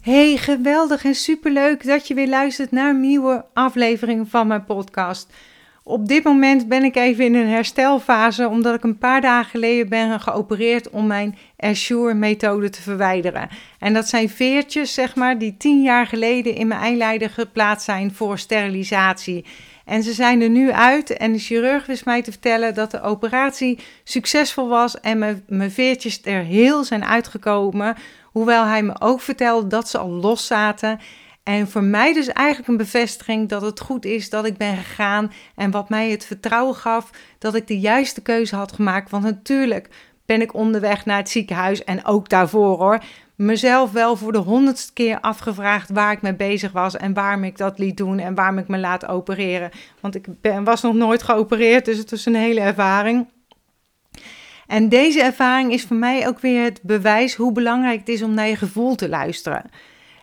Hey, geweldig en superleuk dat je weer luistert naar een nieuwe aflevering van mijn podcast. Op dit moment ben ik even in een herstelfase, omdat ik een paar dagen geleden ben geopereerd om mijn Assure-methode te verwijderen. En dat zijn veertjes, zeg maar, die tien jaar geleden in mijn eileider geplaatst zijn voor sterilisatie. En ze zijn er nu uit en de chirurg wist mij te vertellen dat de operatie succesvol was en mijn, mijn veertjes er heel zijn uitgekomen. Hoewel hij me ook vertelde dat ze al los zaten. En voor mij dus eigenlijk een bevestiging dat het goed is dat ik ben gegaan. En wat mij het vertrouwen gaf dat ik de juiste keuze had gemaakt. Want natuurlijk ben ik onderweg naar het ziekenhuis en ook daarvoor hoor. Mezelf wel voor de honderdste keer afgevraagd waar ik mee bezig was en waarom ik dat liet doen en waarom ik me laat opereren. Want ik ben, was nog nooit geopereerd, dus het was een hele ervaring. En deze ervaring is voor mij ook weer het bewijs hoe belangrijk het is om naar je gevoel te luisteren.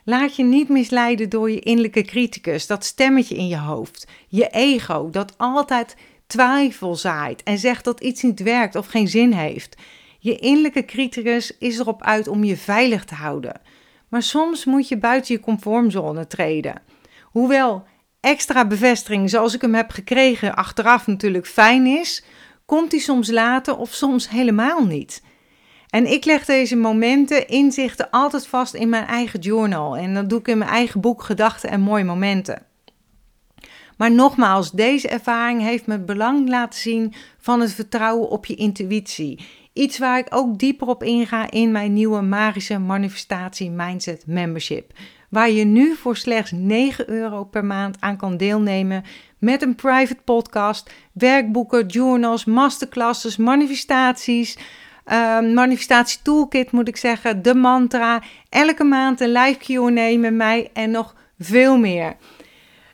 Laat je niet misleiden door je innerlijke criticus, dat stemmetje in je hoofd, je ego, dat altijd twijfel zaait en zegt dat iets niet werkt of geen zin heeft. Je innerlijke criticus is erop uit om je veilig te houden. Maar soms moet je buiten je conformzone treden. Hoewel extra bevestiging zoals ik hem heb gekregen achteraf natuurlijk fijn is, komt die soms later of soms helemaal niet. En ik leg deze momenten, inzichten altijd vast in mijn eigen journal. En dat doe ik in mijn eigen boek Gedachten en Mooie Momenten. Maar nogmaals, deze ervaring heeft me belang laten zien van het vertrouwen op je intuïtie. Iets waar ik ook dieper op inga in mijn nieuwe magische manifestatie mindset membership. Waar je nu voor slechts 9 euro per maand aan kan deelnemen met een private podcast, werkboeken, journals, masterclasses, manifestaties, uh, manifestatie toolkit moet ik zeggen, de mantra, elke maand een live Q&A met mij en nog veel meer.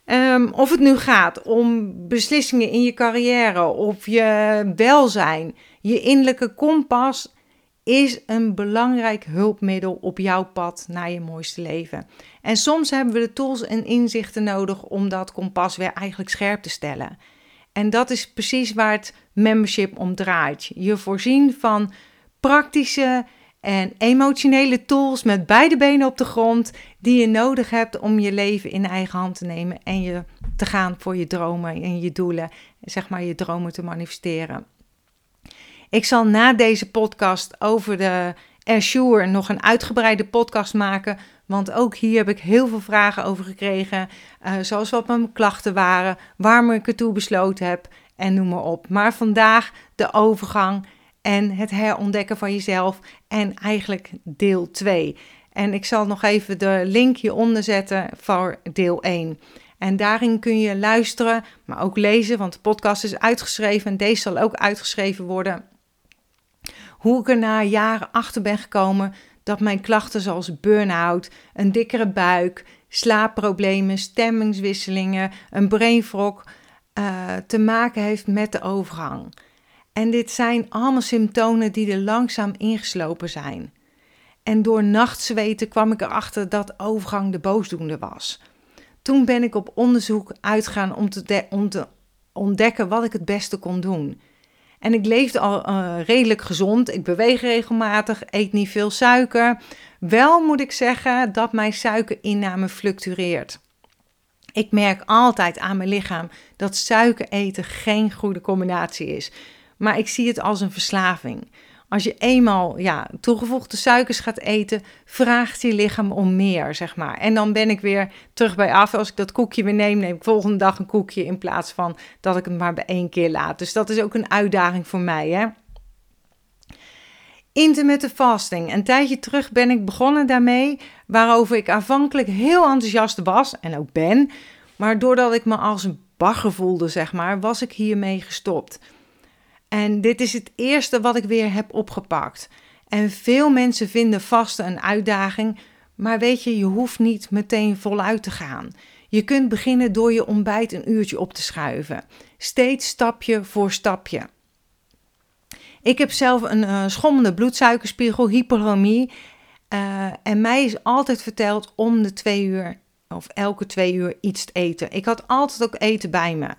Um, of het nu gaat om beslissingen in je carrière, of je welzijn, je innerlijke kompas is een belangrijk hulpmiddel op jouw pad naar je mooiste leven. En soms hebben we de tools en inzichten nodig om dat kompas weer eigenlijk scherp te stellen. En dat is precies waar het membership om draait. Je voorzien van praktische en emotionele tools met beide benen op de grond die je nodig hebt om je leven in eigen hand te nemen en je te gaan voor je dromen en je doelen, zeg maar je dromen te manifesteren. Ik zal na deze podcast over de Assure nog een uitgebreide podcast maken. Want ook hier heb ik heel veel vragen over gekregen. Uh, zoals wat mijn klachten waren, waarom ik ertoe besloten heb en noem maar op. Maar vandaag de overgang en het herontdekken van jezelf. En eigenlijk deel 2. En ik zal nog even de link hieronder zetten voor deel 1. En daarin kun je luisteren, maar ook lezen, want de podcast is uitgeschreven en deze zal ook uitgeschreven worden. Hoe ik er na jaren achter ben gekomen dat mijn klachten zoals burn-out, een dikkere buik, slaapproblemen, stemmingswisselingen, een brain fog uh, te maken heeft met de overgang. En dit zijn allemaal symptomen die er langzaam ingeslopen zijn. En door nachtzweten kwam ik erachter dat overgang de boosdoende was. Toen ben ik op onderzoek uitgegaan om te ontdekken wat ik het beste kon doen. En ik leefde al uh, redelijk gezond. Ik beweeg regelmatig, eet niet veel suiker. Wel moet ik zeggen dat mijn suikerinname fluctueert. Ik merk altijd aan mijn lichaam dat suiker eten geen goede combinatie is. Maar ik zie het als een verslaving. Als je eenmaal ja, toegevoegde suikers gaat eten, vraagt je lichaam om meer, zeg maar. En dan ben ik weer terug bij af. Als ik dat koekje weer neem, neem ik volgende dag een koekje in plaats van dat ik het maar bij één keer laat. Dus dat is ook een uitdaging voor mij, hè. Intermittent fasting. Een tijdje terug ben ik begonnen daarmee, waarover ik aanvankelijk heel enthousiast was en ook ben. Maar doordat ik me als een bagger voelde, zeg maar, was ik hiermee gestopt. En dit is het eerste wat ik weer heb opgepakt. En veel mensen vinden vasten een uitdaging, maar weet je, je hoeft niet meteen voluit te gaan. Je kunt beginnen door je ontbijt een uurtje op te schuiven. Steeds stapje voor stapje. Ik heb zelf een uh, schommende bloedsuikerspiegel, hyperomie. Uh, en mij is altijd verteld om de twee uur of elke twee uur iets te eten. Ik had altijd ook eten bij me.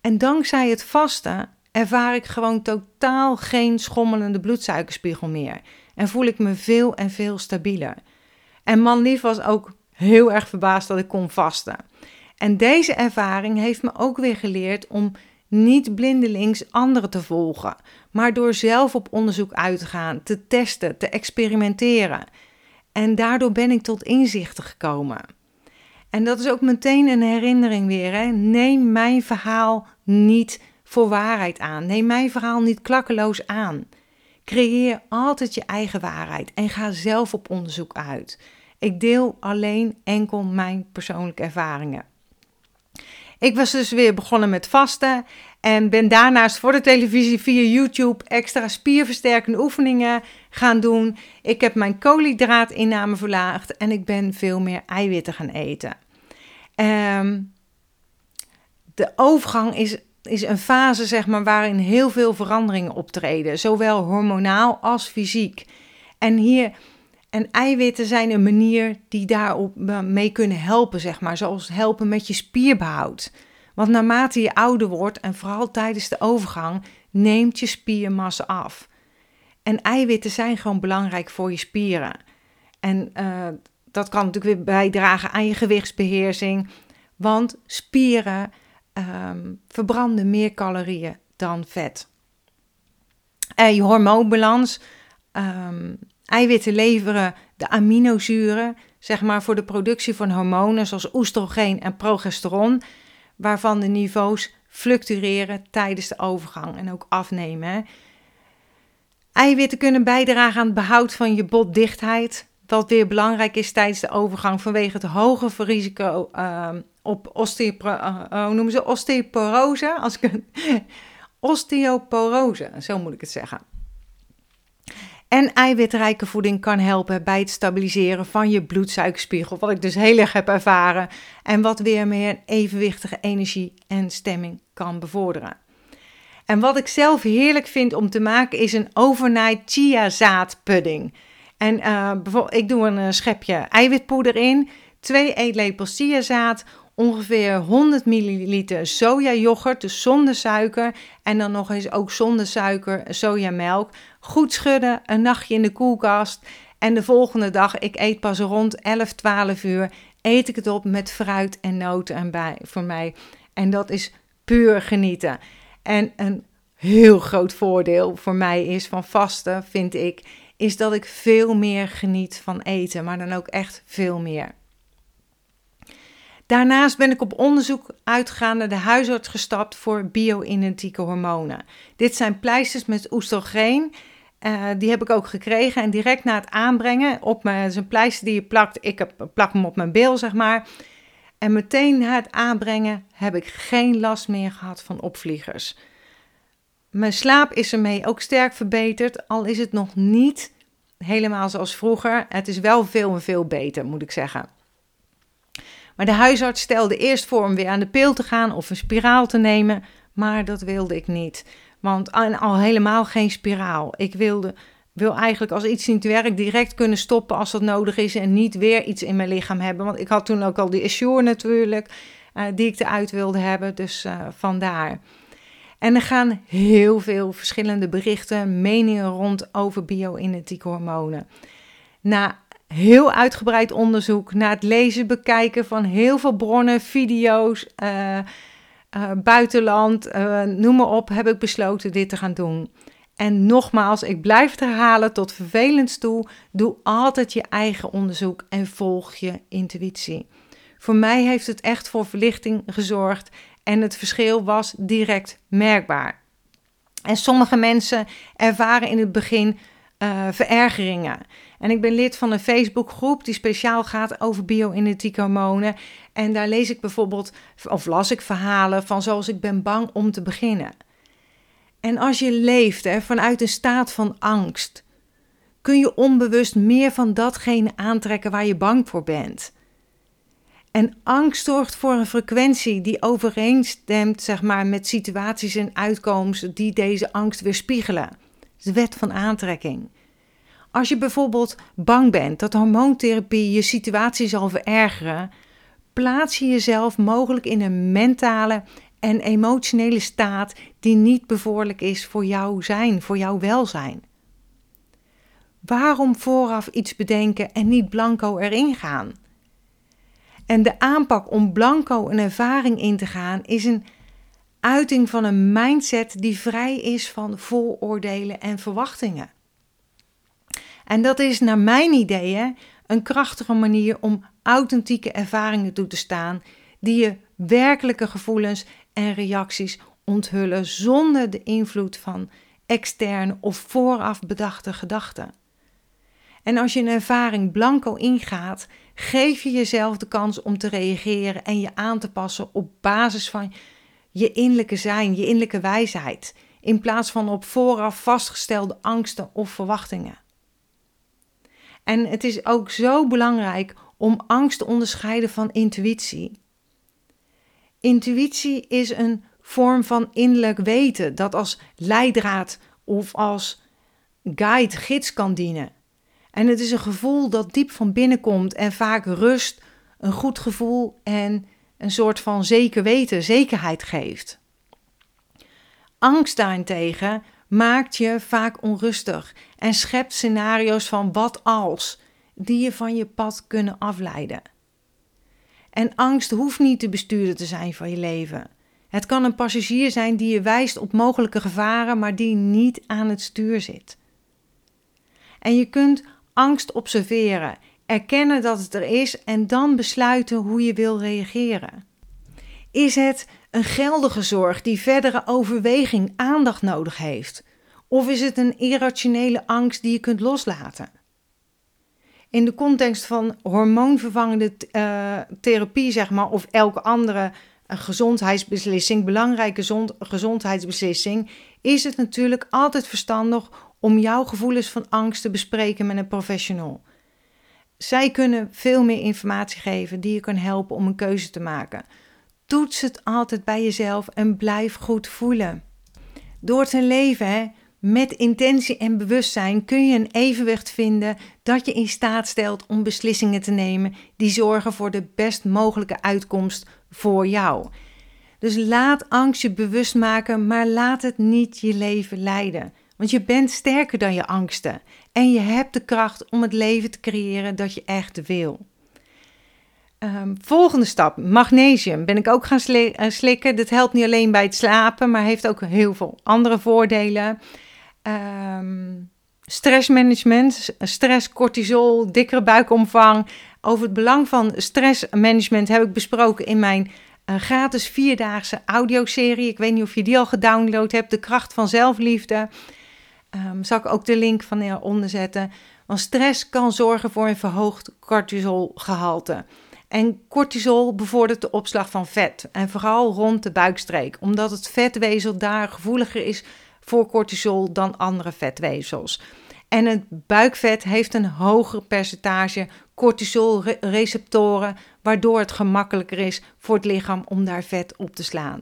En dankzij het vasten ervaar ik gewoon totaal geen schommelende bloedsuikerspiegel meer en voel ik me veel en veel stabieler. En manlief was ook heel erg verbaasd dat ik kon vasten. En deze ervaring heeft me ook weer geleerd om niet blindelings anderen te volgen, maar door zelf op onderzoek uit te gaan, te testen, te experimenteren. En daardoor ben ik tot inzichten gekomen. En dat is ook meteen een herinnering weer. Hè? Neem mijn verhaal niet voor waarheid aan. Neem mijn verhaal niet klakkeloos aan. Creëer altijd je eigen waarheid en ga zelf op onderzoek uit. Ik deel alleen enkel mijn persoonlijke ervaringen. Ik was dus weer begonnen met vasten en ben daarnaast voor de televisie via YouTube extra spierversterkende oefeningen gaan doen. Ik heb mijn koolhydraatinname verlaagd en ik ben veel meer eiwitten gaan eten. Um, de overgang is, is een fase zeg maar, waarin heel veel veranderingen optreden, zowel hormonaal als fysiek. En hier en eiwitten zijn een manier die daarop mee kunnen helpen, zeg maar, zoals helpen met je spierbehoud. Want naarmate je ouder wordt en vooral tijdens de overgang, neemt je spiermassa af. En eiwitten zijn gewoon belangrijk voor je spieren. En uh, dat kan natuurlijk weer bijdragen aan je gewichtsbeheersing, want spieren um, verbranden meer calorieën dan vet. En je hormoonbalans, um, eiwitten leveren de aminozuren, zeg maar voor de productie van hormonen zoals oestrogeen en progesteron waarvan de niveaus fluctueren tijdens de overgang en ook afnemen. Eiwitten kunnen bijdragen aan het behoud van je botdichtheid, wat weer belangrijk is tijdens de overgang vanwege het hoge risico uh, op osteopro uh, noemen ze osteoporose. Als ik osteoporose, zo moet ik het zeggen. En eiwitrijke voeding kan helpen bij het stabiliseren van je bloedsuikerspiegel, wat ik dus heel erg heb ervaren en wat weer meer evenwichtige energie en stemming kan bevorderen. En wat ik zelf heerlijk vind om te maken is een overnight chiazaadpudding. En uh, ik doe een eh, schepje eiwitpoeder in, twee eetlepels chiazaad, ongeveer 100 milliliter sojayoghurt, dus zonder suiker. En dan nog eens ook zonder suiker sojamelk. Goed schudden, een nachtje in de koelkast. En de volgende dag, ik eet pas rond 11, 12 uur, eet ik het op met fruit en noten erbij voor mij. En dat is puur genieten. En een heel groot voordeel voor mij is van vasten, vind ik, is dat ik veel meer geniet van eten, maar dan ook echt veel meer. Daarnaast ben ik op onderzoek uitgegaan naar de huisarts gestapt voor bio-identieke hormonen. Dit zijn pleisters met oestrogeen. Uh, die heb ik ook gekregen. En direct na het aanbrengen, op mijn, een pleister die je plakt, ik heb, plak hem op mijn bil, zeg maar. En meteen na het aanbrengen heb ik geen last meer gehad van opvliegers. Mijn slaap is ermee ook sterk verbeterd, al is het nog niet helemaal zoals vroeger. Het is wel veel en veel beter, moet ik zeggen. Maar de huisarts stelde eerst voor om weer aan de pil te gaan of een spiraal te nemen, maar dat wilde ik niet. Want al helemaal geen spiraal. Ik wilde, wil eigenlijk als iets niet werkt direct kunnen stoppen als dat nodig is en niet weer iets in mijn lichaam hebben. Want ik had toen ook al die Assure natuurlijk, uh, die ik eruit wilde hebben, dus uh, vandaar. En er gaan heel veel verschillende berichten, meningen rond over bio-identieke hormonen. Na heel uitgebreid onderzoek, na het lezen, bekijken van heel veel bronnen, video's, uh, uh, buitenland, uh, noem maar op, heb ik besloten dit te gaan doen. En nogmaals, ik blijf het herhalen tot vervelend toe. Doe altijd je eigen onderzoek en volg je intuïtie. Voor mij heeft het echt voor verlichting gezorgd en het verschil was direct merkbaar. En sommige mensen ervaren in het begin uh, verergeringen. En ik ben lid van een Facebookgroep die speciaal gaat over bio-identieke hormonen. En daar lees ik bijvoorbeeld, of las ik verhalen van zoals ik ben bang om te beginnen. En als je leeft hè, vanuit een staat van angst, kun je onbewust meer van datgene aantrekken waar je bang voor bent. En angst zorgt voor een frequentie die overeenstemt zeg maar, met situaties en uitkomsten die deze angst weerspiegelen. De wet van aantrekking. Als je bijvoorbeeld bang bent dat hormoontherapie je situatie zal verergeren, plaats je jezelf mogelijk in een mentale en emotionele staat die niet bevorderlijk is voor jouw zijn, voor jouw welzijn. Waarom vooraf iets bedenken en niet blanco erin gaan? En de aanpak om blanco een ervaring in te gaan is een uiting van een mindset die vrij is van vooroordelen en verwachtingen. En dat is naar mijn idee een krachtige manier om authentieke ervaringen toe te staan die je werkelijke gevoelens en reacties onthullen zonder de invloed van externe of vooraf bedachte gedachten. En als je een ervaring blanco ingaat, geef je jezelf de kans om te reageren en je aan te passen op basis van je innerlijke zijn, je innerlijke wijsheid, in plaats van op vooraf vastgestelde angsten of verwachtingen. En het is ook zo belangrijk om angst te onderscheiden van intuïtie. Intuïtie is een vorm van innerlijk weten dat als leidraad of als guide, gids kan dienen. En het is een gevoel dat diep van binnen komt en vaak rust, een goed gevoel en een soort van zeker weten, zekerheid geeft. Angst daarentegen maakt je vaak onrustig en schept scenario's van wat als, die je van je pad kunnen afleiden. En angst hoeft niet de bestuurder te zijn van je leven. Het kan een passagier zijn die je wijst op mogelijke gevaren, maar die niet aan het stuur zit. En je kunt angst observeren, erkennen dat het er is en dan besluiten hoe je wil reageren. Is het een geldige zorg die verdere overweging aandacht nodig heeft? Of is het een irrationele angst die je kunt loslaten? In de context van hormoonvervangende uh, therapie, zeg maar, of elke andere uh, gezondheidsbeslissing, belangrijke gezondheidsbeslissing, is het natuurlijk altijd verstandig om jouw gevoelens van angst te bespreken met een professional. Zij kunnen veel meer informatie geven die je kan helpen om een keuze te maken. Toets het altijd bij jezelf en blijf goed voelen. Door te leven met intentie en bewustzijn kun je een evenwicht vinden dat je in staat stelt om beslissingen te nemen die zorgen voor de best mogelijke uitkomst voor jou. Dus laat angst je bewust maken, maar laat het niet je leven leiden. Want je bent sterker dan je angsten en je hebt de kracht om het leven te creëren dat je echt wil. Um, volgende stap, magnesium. Ben ik ook gaan eh, slikken. Dit helpt niet alleen bij het slapen, maar heeft ook heel veel andere voordelen. Um, stressmanagement, stress, cortisol, dikkere buikomvang. Over het belang van stressmanagement heb ik besproken in mijn uh, gratis vierdaagse audioserie. Ik weet niet of je die al gedownload hebt. De kracht van zelfliefde. Um, zal ik ook de link van onder zetten. Want stress kan zorgen voor een verhoogd cortisolgehalte. En cortisol bevordert de opslag van vet. En vooral rond de buikstreek. Omdat het vetwezel daar gevoeliger is voor cortisol dan andere vetweefsels. En het buikvet heeft een hoger percentage cortisolreceptoren, waardoor het gemakkelijker is voor het lichaam om daar vet op te slaan.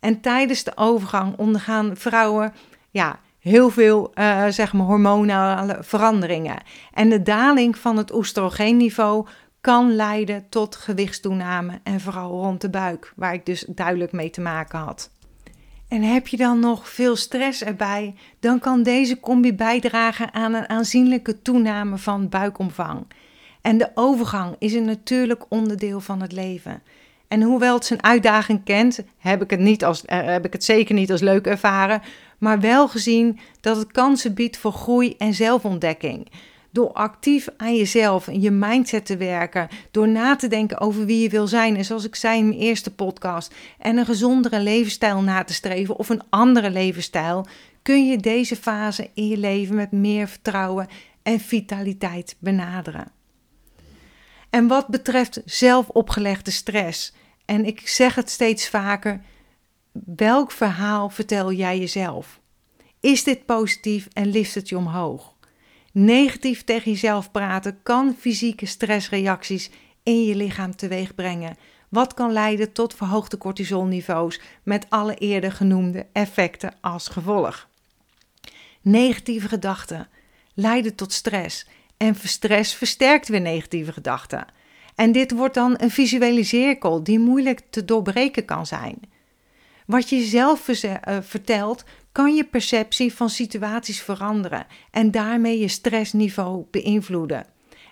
En tijdens de overgang ondergaan vrouwen ja, heel veel uh, zeg maar hormonale veranderingen. En de daling van het oestrogeenniveau kan leiden tot gewichtstoename en vooral rond de buik, waar ik dus duidelijk mee te maken had. En heb je dan nog veel stress erbij, dan kan deze combi bijdragen aan een aanzienlijke toename van buikomvang. En de overgang is een natuurlijk onderdeel van het leven. En hoewel het zijn uitdaging kent, heb ik het, niet als, uh, heb ik het zeker niet als leuk ervaren, maar wel gezien dat het kansen biedt voor groei en zelfontdekking. Door actief aan jezelf en je mindset te werken, door na te denken over wie je wil zijn, en zoals ik zei in mijn eerste podcast, en een gezondere levensstijl na te streven of een andere levensstijl, kun je deze fase in je leven met meer vertrouwen en vitaliteit benaderen. En wat betreft zelfopgelegde stress, en ik zeg het steeds vaker, welk verhaal vertel jij jezelf? Is dit positief en lift het je omhoog? Negatief tegen jezelf praten kan fysieke stressreacties in je lichaam teweeg brengen, wat kan leiden tot verhoogde cortisolniveaus met alle eerder genoemde effecten als gevolg. Negatieve gedachten leiden tot stress en stress versterkt weer negatieve gedachten. En dit wordt dan een visuele cirkel die moeilijk te doorbreken kan zijn. Wat je zelf eh, vertelt kan je perceptie van situaties veranderen en daarmee je stressniveau beïnvloeden.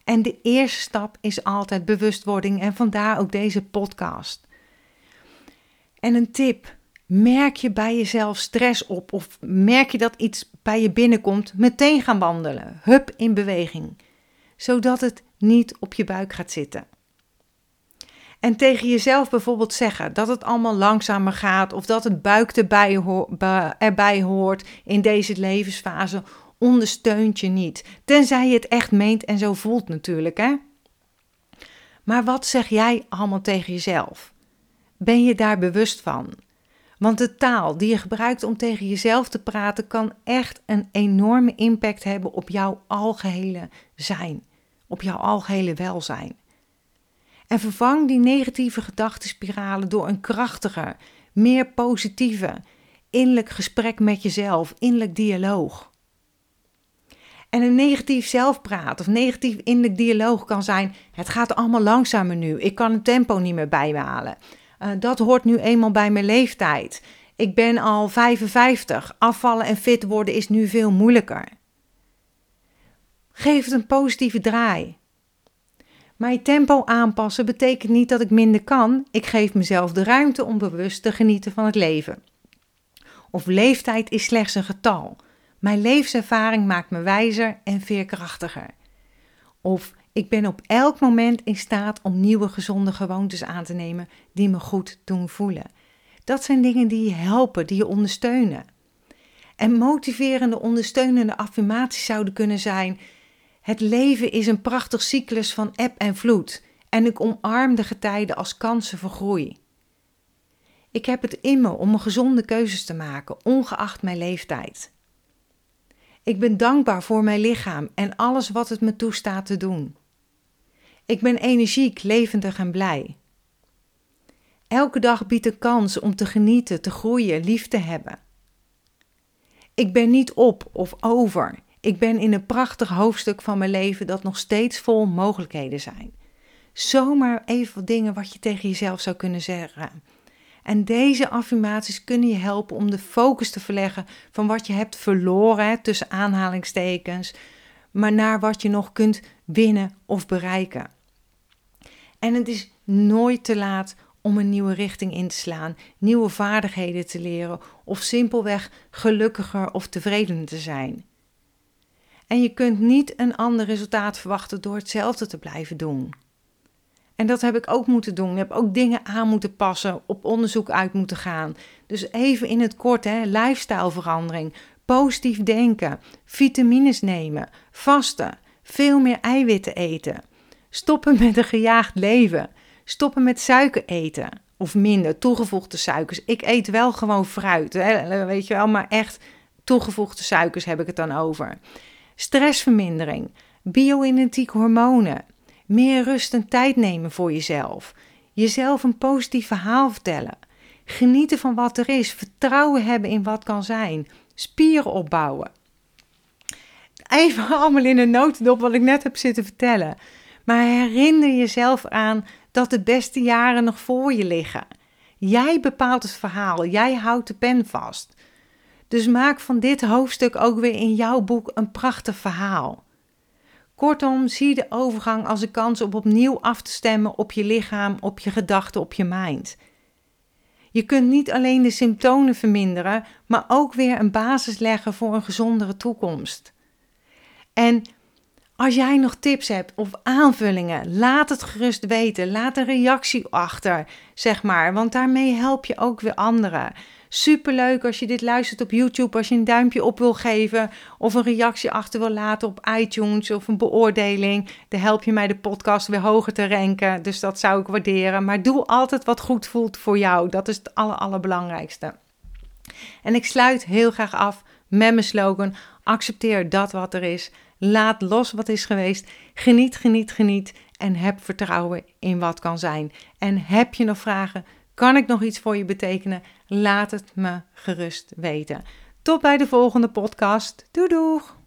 En de eerste stap is altijd bewustwording en vandaar ook deze podcast. En een tip: merk je bij jezelf stress op of merk je dat iets bij je binnenkomt, meteen gaan wandelen. Hup in beweging, zodat het niet op je buik gaat zitten. En tegen jezelf bijvoorbeeld zeggen dat het allemaal langzamer gaat of dat een buik erbij, erbij hoort in deze levensfase ondersteunt je niet. Tenzij je het echt meent en zo voelt natuurlijk, hè? Maar wat zeg jij allemaal tegen jezelf? Ben je daar bewust van? Want de taal die je gebruikt om tegen jezelf te praten kan echt een enorme impact hebben op jouw algehele zijn, op jouw algehele welzijn. En vervang die negatieve gedachtenspiralen door een krachtiger, meer positieve, innerlijk gesprek met jezelf, innerlijk dialoog. En een negatief zelfpraat of negatief innerlijk dialoog kan zijn: het gaat allemaal langzamer nu, ik kan het tempo niet meer bijhalen. Uh, dat hoort nu eenmaal bij mijn leeftijd. Ik ben al 55, afvallen en fit worden is nu veel moeilijker. Geef het een positieve draai. Mijn tempo aanpassen betekent niet dat ik minder kan. Ik geef mezelf de ruimte om bewust te genieten van het leven. Of leeftijd is slechts een getal. Mijn levenservaring maakt me wijzer en veerkrachtiger. Of ik ben op elk moment in staat om nieuwe gezonde gewoontes aan te nemen die me goed doen voelen. Dat zijn dingen die je helpen, die je ondersteunen. En motiverende, ondersteunende affirmaties zouden kunnen zijn: Het leven is een prachtig cyclus van eb en vloed en ik omarm de getijden als kansen voor groei. Ik heb het in me om gezonde keuzes te maken, ongeacht mijn leeftijd. Ik ben dankbaar voor mijn lichaam en alles wat het me toestaat te doen. Ik ben energiek, levendig en blij. Elke dag biedt een kans om te genieten, te groeien, lief te hebben. Ik ben niet op of over. Ik ben in een prachtig hoofdstuk van mijn leven dat nog steeds vol mogelijkheden zijn. Zomaar even wat dingen wat je tegen jezelf zou kunnen zeggen. En deze affirmaties kunnen je helpen om de focus te verleggen van wat je hebt verloren, tussen aanhalingstekens, maar naar wat je nog kunt winnen of bereiken. En het is nooit te laat om een nieuwe richting in te slaan, nieuwe vaardigheden te leren of simpelweg gelukkiger of tevreden te zijn. En je kunt niet een ander resultaat verwachten door hetzelfde te blijven doen. En dat heb ik ook moeten doen. Ik heb ook dingen aan moeten passen, op onderzoek uit moeten gaan. Dus even in het kort, hè, lifestyleverandering, positief denken, vitamines nemen, vasten, veel meer eiwitten eten, stoppen met een gejaagd leven, stoppen met suiker eten of minder toegevoegde suikers. Ik eet wel gewoon fruit, hè, weet je wel, maar echt toegevoegde suikers heb ik het dan over. Stressvermindering, bio-identieke hormonen meer rust en tijd nemen voor jezelf. Jezelf een positief verhaal vertellen. Genieten van wat er is. Vertrouwen hebben in wat kan zijn. Spieren opbouwen. Even allemaal in een notendop wat ik net heb zitten vertellen. Maar herinner jezelf aan dat de beste jaren nog voor je liggen. Jij bepaalt het verhaal. Jij houdt de pen vast. Dus maak van dit hoofdstuk ook weer in jouw boek een prachtig verhaal. Kortom, zie de overgang als een kans om opnieuw af te stemmen op je lichaam, op je gedachten, op je mind. Je kunt niet alleen de symptomen verminderen, maar ook weer een basis leggen voor een gezondere toekomst. En als jij nog tips hebt of aanvullingen, laat het gerust weten. Laat een reactie achter, zeg maar, want daarmee help je ook weer anderen. Superleuk als je dit luistert op YouTube, als je een duimpje op wil geven of een reactie achter wil laten op iTunes of een beoordeling. Dan help je mij de podcast weer hoger te ranken, dus dat zou ik waarderen. Maar doe altijd wat goed voelt voor jou, dat is het aller, allerbelangrijkste. En ik sluit heel graag af met mijn slogan: accepteer dat wat er is. Laat los wat is geweest. Geniet, geniet, geniet. En heb vertrouwen in wat kan zijn. En heb je nog vragen? Kan ik nog iets voor je betekenen? Laat het me gerust weten. Tot bij de volgende podcast. Doei doeg!